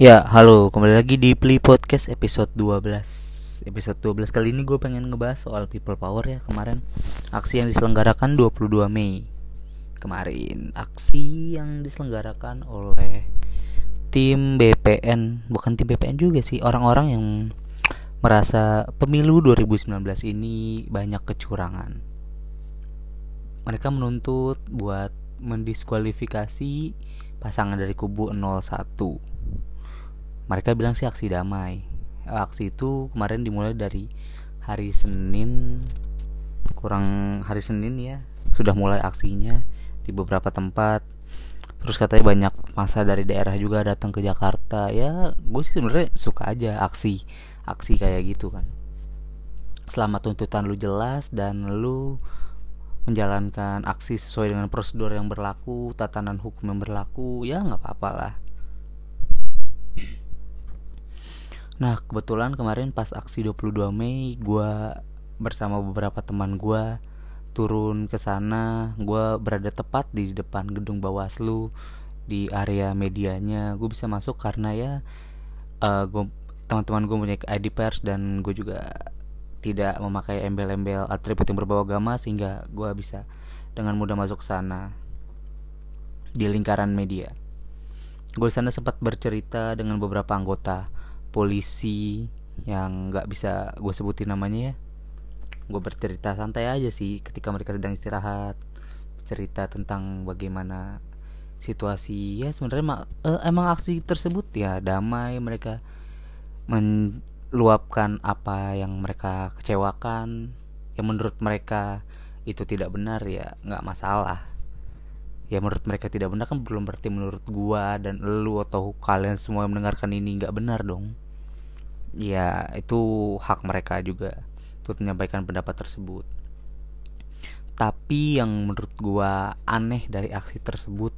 Ya, halo, kembali lagi di Play Podcast episode 12 Episode 12 kali ini gue pengen ngebahas soal People Power ya Kemarin. Aksi yang diselenggarakan 22 Mei. Kemarin aksi yang diselenggarakan oleh tim BPN Bukan tim BPN juga sih, orang-orang yang merasa pemilu 2019 ini banyak kecurangan. Mereka menuntut buat mendiskualifikasi pasangan dari kubu 01 mereka bilang sih aksi damai. Aksi itu kemarin dimulai dari hari Senin kurang hari Senin ya sudah mulai aksinya di beberapa tempat. Terus katanya banyak masa dari daerah juga datang ke Jakarta. Ya gue sih sebenarnya suka aja aksi aksi kayak gitu kan. Selama tuntutan lu jelas dan lu menjalankan aksi sesuai dengan prosedur yang berlaku tatanan hukum yang berlaku. Ya nggak apa-apa lah Nah kebetulan kemarin pas aksi 22 Mei gue bersama beberapa teman gue turun ke sana. Gue berada tepat di depan gedung Bawaslu di area medianya. Gue bisa masuk karena ya uh, gua, teman-teman gue punya ID pers dan gue juga tidak memakai embel-embel atribut yang berbau agama sehingga gue bisa dengan mudah masuk ke sana di lingkaran media. Gue sana sempat bercerita dengan beberapa anggota polisi yang nggak bisa gue sebutin namanya ya. Gue bercerita santai aja sih ketika mereka sedang istirahat. Cerita tentang bagaimana situasi ya sebenarnya eh, emang aksi tersebut ya damai mereka meluapkan apa yang mereka kecewakan. Yang menurut mereka itu tidak benar ya nggak masalah. Ya menurut mereka tidak benar kan belum berarti menurut gua dan lu atau kalian semua yang mendengarkan ini nggak benar dong ya itu hak mereka juga untuk menyampaikan pendapat tersebut. Tapi yang menurut gua aneh dari aksi tersebut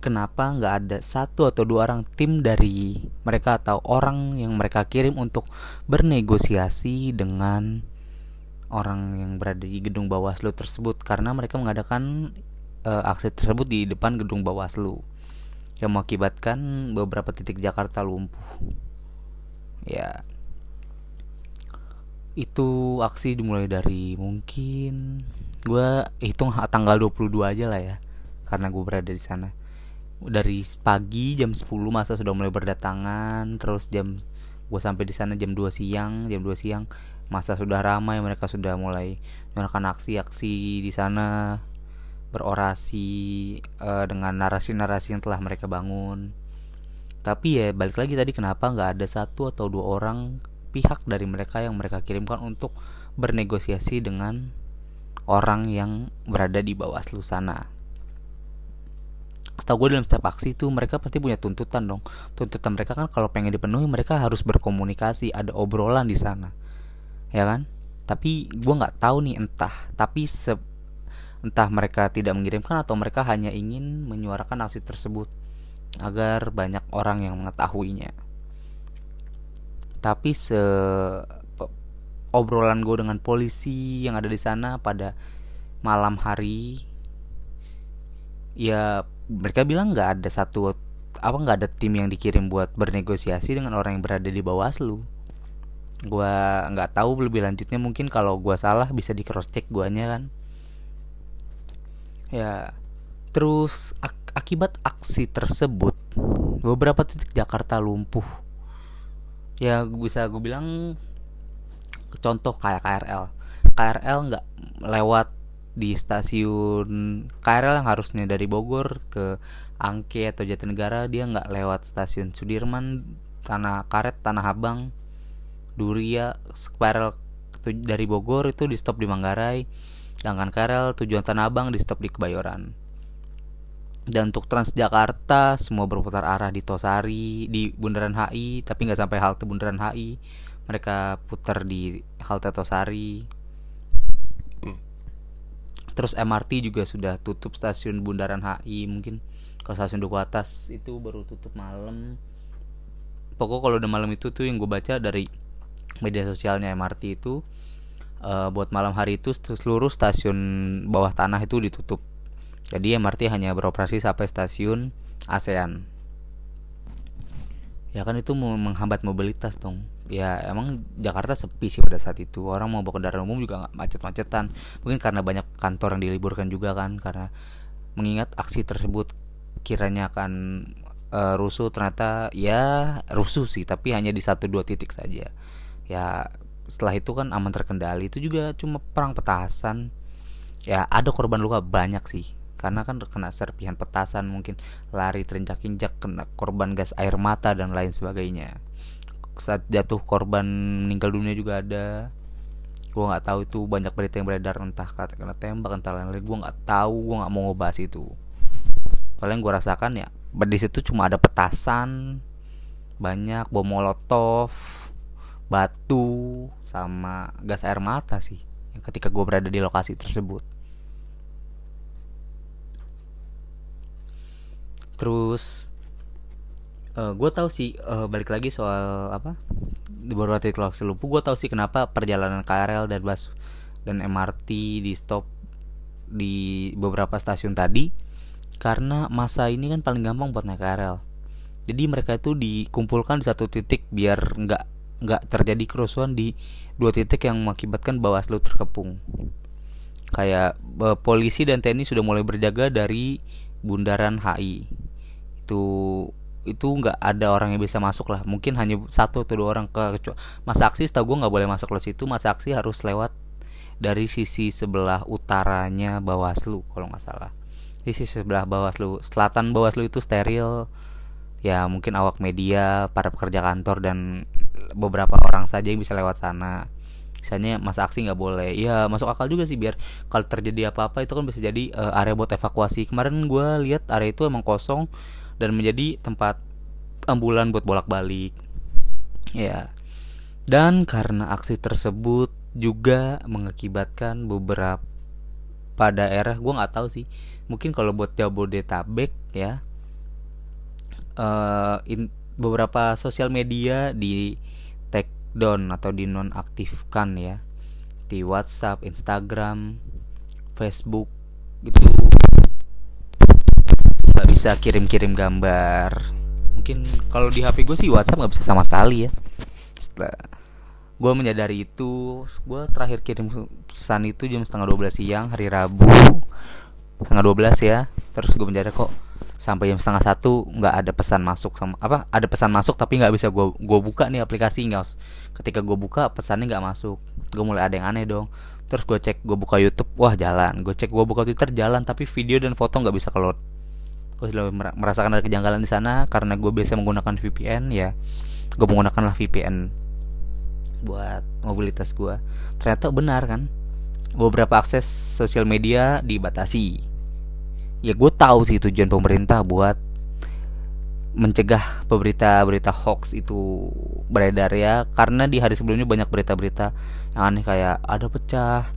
kenapa nggak ada satu atau dua orang tim dari mereka atau orang yang mereka kirim untuk bernegosiasi dengan orang yang berada di gedung Bawaslu tersebut? Karena mereka mengadakan uh, aksi tersebut di depan gedung Bawaslu yang mengakibatkan beberapa titik Jakarta lumpuh ya. Itu aksi dimulai dari mungkin gue hitung tanggal 22 aja lah ya karena gue berada di sana. Dari pagi jam 10 masa sudah mulai berdatangan terus jam gue sampai di sana jam 2 siang jam 2 siang masa sudah ramai mereka sudah mulai melakukan aksi-aksi di sana berorasi uh, dengan narasi-narasi yang telah mereka bangun tapi ya balik lagi tadi kenapa nggak ada satu atau dua orang pihak dari mereka yang mereka kirimkan untuk bernegosiasi dengan orang yang berada di bawah sana. Setahu gue dalam setiap aksi itu mereka pasti punya tuntutan dong. Tuntutan mereka kan kalau pengen dipenuhi mereka harus berkomunikasi, ada obrolan di sana, ya kan? Tapi gue nggak tahu nih entah. Tapi se entah mereka tidak mengirimkan atau mereka hanya ingin menyuarakan aksi tersebut agar banyak orang yang mengetahuinya. Tapi se obrolan gue dengan polisi yang ada di sana pada malam hari ya mereka bilang nggak ada satu apa nggak ada tim yang dikirim buat bernegosiasi dengan orang yang berada di Bawaslu. Gue nggak tahu lebih lanjutnya mungkin kalau gue salah bisa di cross check guanya kan. Ya terus ak akibat aksi tersebut beberapa titik Jakarta lumpuh. Ya bisa gue bilang contoh kayak KRL KRL nggak lewat di stasiun KRL yang harusnya dari Bogor ke Angke atau Jatinegara dia nggak lewat stasiun Sudirman Tanah Karet Tanah Abang Duria KRL dari Bogor itu di stop di Manggarai sedangkan KRL tujuan Tanah Abang di stop di Kebayoran dan untuk Transjakarta semua berputar arah di Tosari di Bundaran HI tapi nggak sampai halte Bundaran HI mereka putar di halte Tosari. Terus MRT juga sudah tutup stasiun Bundaran HI mungkin kalau stasiun Duku Atas itu baru tutup malam. Pokok kalau udah malam itu tuh yang gue baca dari media sosialnya MRT itu uh, buat malam hari itu seluruh stasiun bawah tanah itu ditutup jadi MRT hanya beroperasi sampai stasiun ASEAN. ya kan itu menghambat mobilitas dong. Ya emang Jakarta sepi sih pada saat itu. Orang mau bawa kendaraan umum juga nggak macet-macetan. Mungkin karena banyak kantor yang diliburkan juga kan karena mengingat aksi tersebut kiranya akan uh, rusuh ternyata ya rusuh sih tapi hanya di satu dua titik saja. Ya setelah itu kan aman terkendali. Itu juga cuma perang petasan. Ya ada korban luka banyak sih karena kan kena serpihan petasan mungkin lari terinjak-injak kena korban gas air mata dan lain sebagainya. Saat jatuh korban meninggal dunia juga ada. Gue nggak tahu itu banyak berita yang beredar entah kena tembak entah lain-lain. Gue nggak tahu gue nggak mau ngebahas itu. Paling gue rasakan ya di situ cuma ada petasan. Banyak bom molotov batu sama gas air mata sih ketika gue berada di lokasi tersebut terus uh, eh, gue tahu sih uh, balik lagi soal apa di beberapa titik lokasi lumpuh gue tahu sih kenapa perjalanan KRL dan bus dan MRT di stop di beberapa stasiun tadi karena masa ini kan paling gampang buat naik KRL jadi mereka itu dikumpulkan di satu titik biar nggak nggak terjadi kerusuhan di dua titik yang mengakibatkan Bawaslu terkepung. Kayak uh, polisi dan TNI sudah mulai berjaga dari bundaran HI itu itu nggak ada orang yang bisa masuk lah. Mungkin hanya satu atau dua orang ke masa aksi setahu gue nggak boleh masuk ke situ. Masa aksi harus lewat dari sisi sebelah utaranya Bawaslu kalau nggak salah. Sisi sebelah Bawaslu selatan Bawaslu itu steril. Ya mungkin awak media para pekerja kantor dan beberapa orang saja yang bisa lewat sana. Misalnya masa aksi nggak boleh. Ya masuk akal juga sih biar kalau terjadi apa-apa itu kan bisa jadi uh, area buat evakuasi. Kemarin gue lihat area itu emang kosong dan menjadi tempat ambulan buat bolak-balik. Ya. Dan karena aksi tersebut juga mengakibatkan beberapa daerah gue nggak tahu sih mungkin kalau buat Jabodetabek ya uh, in, beberapa sosial media di take down atau dinonaktifkan ya di WhatsApp, Instagram, Facebook gitu nggak bisa kirim-kirim gambar. Mungkin kalau di HP gue sih WhatsApp nggak bisa sama sekali ya. Setelah gue menyadari itu gue terakhir kirim pesan itu jam setengah 12 siang hari Rabu. Setengah 12 ya. Terus gue menyadari kok sampai jam setengah satu nggak ada pesan masuk sama apa ada pesan masuk tapi nggak bisa gue gue buka nih aplikasi. Nggak ketika gue buka pesannya nggak masuk. Gue mulai ada yang aneh dong. Terus gue cek gue buka YouTube wah jalan. Gue cek gue buka Twitter jalan. Tapi video dan foto nggak bisa keluar gue selalu merasakan ada kejanggalan di sana. Karena gue biasa menggunakan VPN ya. Gue menggunakan lah VPN buat mobilitas gue ternyata benar kan? Beberapa akses sosial media dibatasi. Ya gue tahu sih tujuan pemerintah buat mencegah berita-berita hoax itu beredar ya. Karena di hari sebelumnya banyak berita-berita yang aneh kayak ada pecah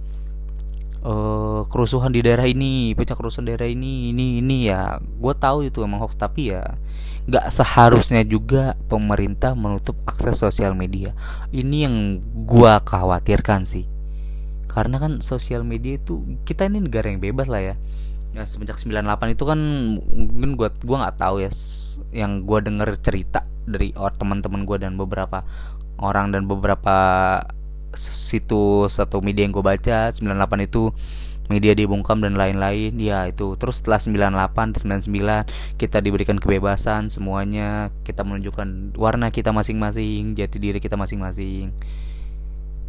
uh, kerusuhan di daerah ini pecah kerusuhan daerah ini ini ini ya. Gue tahu itu emang hoax tapi ya nggak seharusnya juga pemerintah menutup akses sosial media. Ini yang gue khawatirkan sih. Karena kan sosial media itu kita ini negara yang bebas lah ya. Ya semenjak 98 itu kan mungkin gua gua nggak tahu ya yang gua denger cerita dari teman-teman gua dan beberapa orang dan beberapa situs atau media yang gue baca 98 itu media dibungkam dan lain-lain. Ya itu. Terus setelah 98 99 kita diberikan kebebasan semuanya. Kita menunjukkan warna kita masing-masing jati diri kita masing-masing.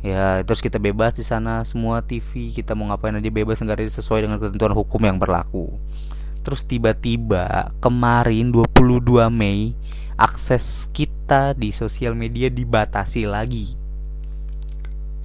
Ya terus kita bebas di sana. Semua TV kita mau ngapain aja bebas negara sesuai dengan ketentuan hukum yang berlaku. Terus tiba-tiba kemarin 22 Mei akses kita di sosial media dibatasi lagi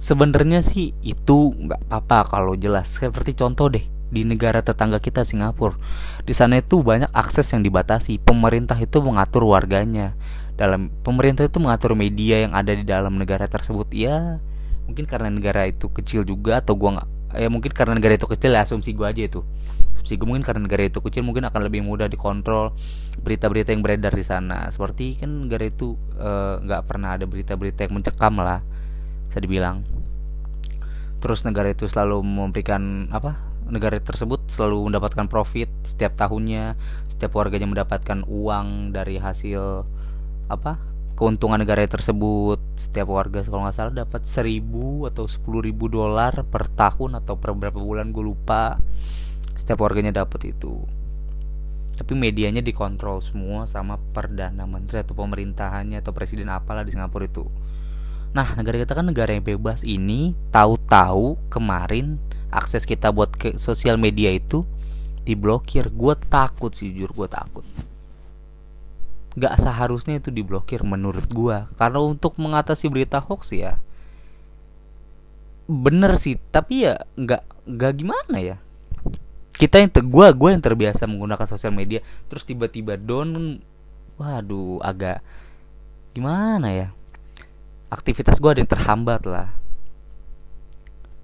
sebenarnya sih itu nggak apa-apa kalau jelas. Seperti contoh deh di negara tetangga kita Singapura. Di sana itu banyak akses yang dibatasi. Pemerintah itu mengatur warganya. Dalam pemerintah itu mengatur media yang ada di dalam negara tersebut. Ya mungkin karena negara itu kecil juga atau gua nggak ya mungkin karena negara itu kecil ya asumsi gua aja itu. Asumsi gua mungkin karena negara itu kecil mungkin akan lebih mudah dikontrol berita-berita yang beredar di sana. Seperti kan negara itu eh, nggak pernah ada berita-berita yang mencekam lah bisa dibilang. Terus negara itu selalu memberikan apa negara tersebut selalu mendapatkan profit setiap tahunnya setiap warganya mendapatkan uang dari hasil apa keuntungan negara tersebut. Setiap warga kalau nggak salah dapat seribu atau sepuluh ribu dolar per tahun atau per berapa bulan gue lupa. Setiap warganya dapat itu. Tapi medianya dikontrol semua sama perdana menteri atau pemerintahannya atau presiden apalah di Singapura itu nah negara kita kan negara yang bebas. Ini tahu-tahu kemarin akses kita buat ke sosial media itu diblokir. Gue takut sih jujur gue takut. Gak seharusnya itu diblokir menurut gue karena untuk mengatasi berita hoax ya bener sih. Tapi ya nggak nggak gimana ya? Kita yang ter, gua gua yang terbiasa menggunakan sosial media. Terus tiba-tiba down waduh agak gimana ya aktivitas gua ada yang terhambat lah.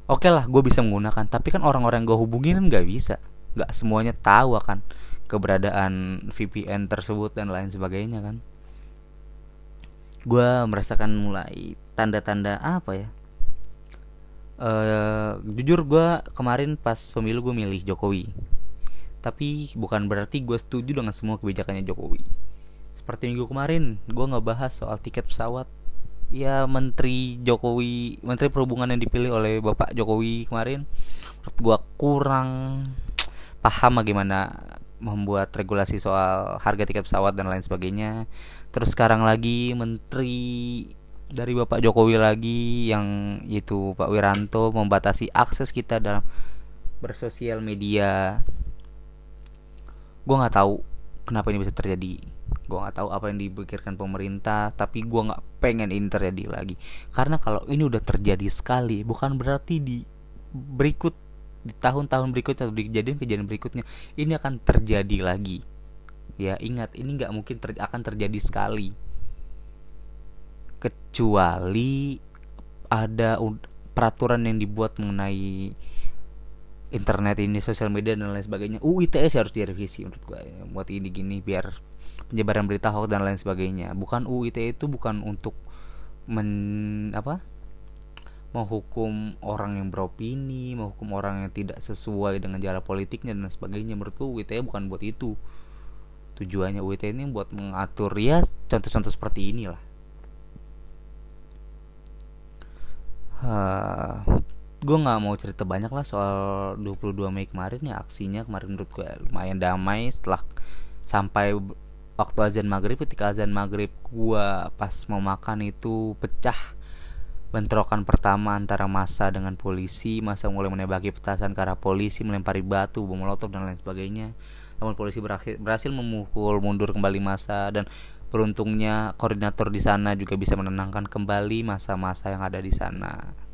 Oke okay lah gue bisa menggunakan tapi kan orang-orang gue hubungin kan nggak bisa. Nggak semuanya tahu akan keberadaan VPN tersebut dan lain sebagainya kan. Gue merasakan mulai tanda-tanda apa ya? Uh, jujur gue kemarin pas pemilu gue milih Jokowi. Tapi bukan berarti gue setuju dengan semua kebijakannya Jokowi. Seperti minggu kemarin gue nggak bahas soal tiket pesawat ya Menteri Jokowi Menteri Perhubungan yang dipilih oleh Bapak Jokowi kemarin menurut gue kurang paham bagaimana membuat regulasi soal harga tiket pesawat dan lain sebagainya. Terus sekarang lagi menteri dari Bapak Jokowi lagi yang itu Pak Wiranto membatasi akses kita dalam bersosial media. Gue nggak tahu kenapa ini bisa terjadi. Gue nggak tahu apa yang dipikirkan pemerintah, tapi gue nggak pengen ini terjadi lagi. Karena kalau ini udah terjadi sekali, bukan berarti di berikut di tahun-tahun berikutnya atau di kejadian-kejadian berikutnya ini akan terjadi lagi ya ingat ini nggak mungkin ter akan terjadi sekali kecuali ada peraturan yang dibuat mengenai internet ini sosial media dan lain sebagainya UU ITE harus direvisi menurut gue ya. buat ini gini biar penyebaran berita hoax dan lain sebagainya bukan UU ITE itu bukan untuk men apa menghukum orang yang beropini, menghukum orang yang tidak sesuai dengan jalan politiknya dan sebagainya. Menurutku UITE bukan buat itu. Tujuannya UITE ini buat mengatur ya contoh-contoh seperti inilah. Uh, gue nggak mau cerita banyak lah soal 22 Mei kemarin ya aksinya kemarin menurut gue lumayan damai setelah sampai waktu azan maghrib ketika azan maghrib gue pas mau makan itu pecah Bentrokan pertama antara masa dengan polisi, masa mulai menembaki petasan ke arah polisi, melempari batu, bom molotov dan lain sebagainya. Namun polisi berhasil, berhasil memukul mundur kembali masa dan beruntungnya koordinator di sana juga bisa menenangkan kembali masa-masa yang ada di sana.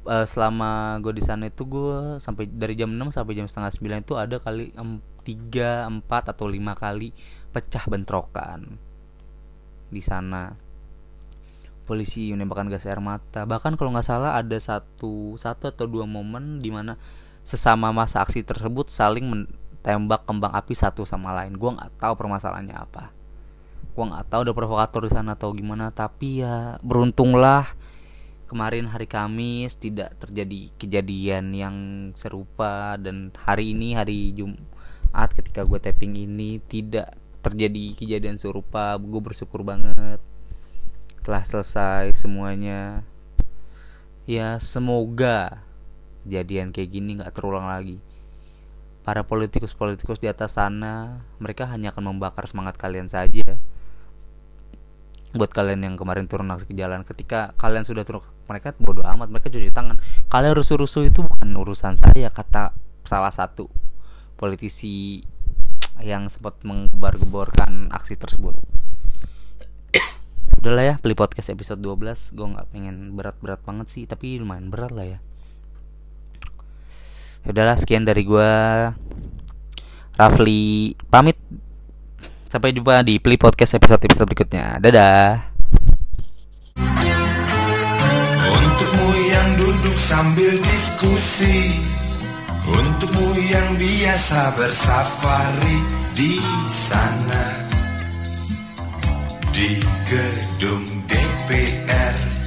Uh, selama gue di sana itu gue sampai dari jam 6 sampai jam setengah 9 itu ada kali um, 3, 4 atau 5 kali pecah bentrokan di sana. Polisi menembakkan gas air mata. Bahkan kalau nggak salah ada satu satu atau dua momen di mana sesama masa aksi tersebut saling menembak kembang api satu sama lain. Gue nggak tahu permasalahannya apa. Gue nggak tahu ada provokator di sana atau gimana. Tapi ya beruntunglah kemarin hari Kamis tidak terjadi kejadian yang serupa dan hari ini hari Jumat ketika gue tapping ini tidak terjadi kejadian serupa. Gue bersyukur banget telah selesai semuanya. Ya semoga kejadian kayak gini nggak terulang lagi. Para politikus-politikus di atas sana mereka hanya akan membakar semangat kalian saja. Buat kalian yang kemarin turun aksi ke jalan ketika kalian sudah turun mereka bodoh amat mereka cuci tangan. Kalian rusuh-rusuh itu bukan urusan saya kata salah satu politisi yang sempat menggebar-geborkan aksi tersebut. Udahlah ya beli podcast episode 12 gue nggak pengen berat-berat banget sih tapi lumayan berat lah ya. Udahlah sekian dari gue Rafli pamit. Sampai jumpa di Play Podcast episode episode berikutnya. Dadah sambil diskusi Untukmu yang biasa bersafari di sana. Di gedung DPR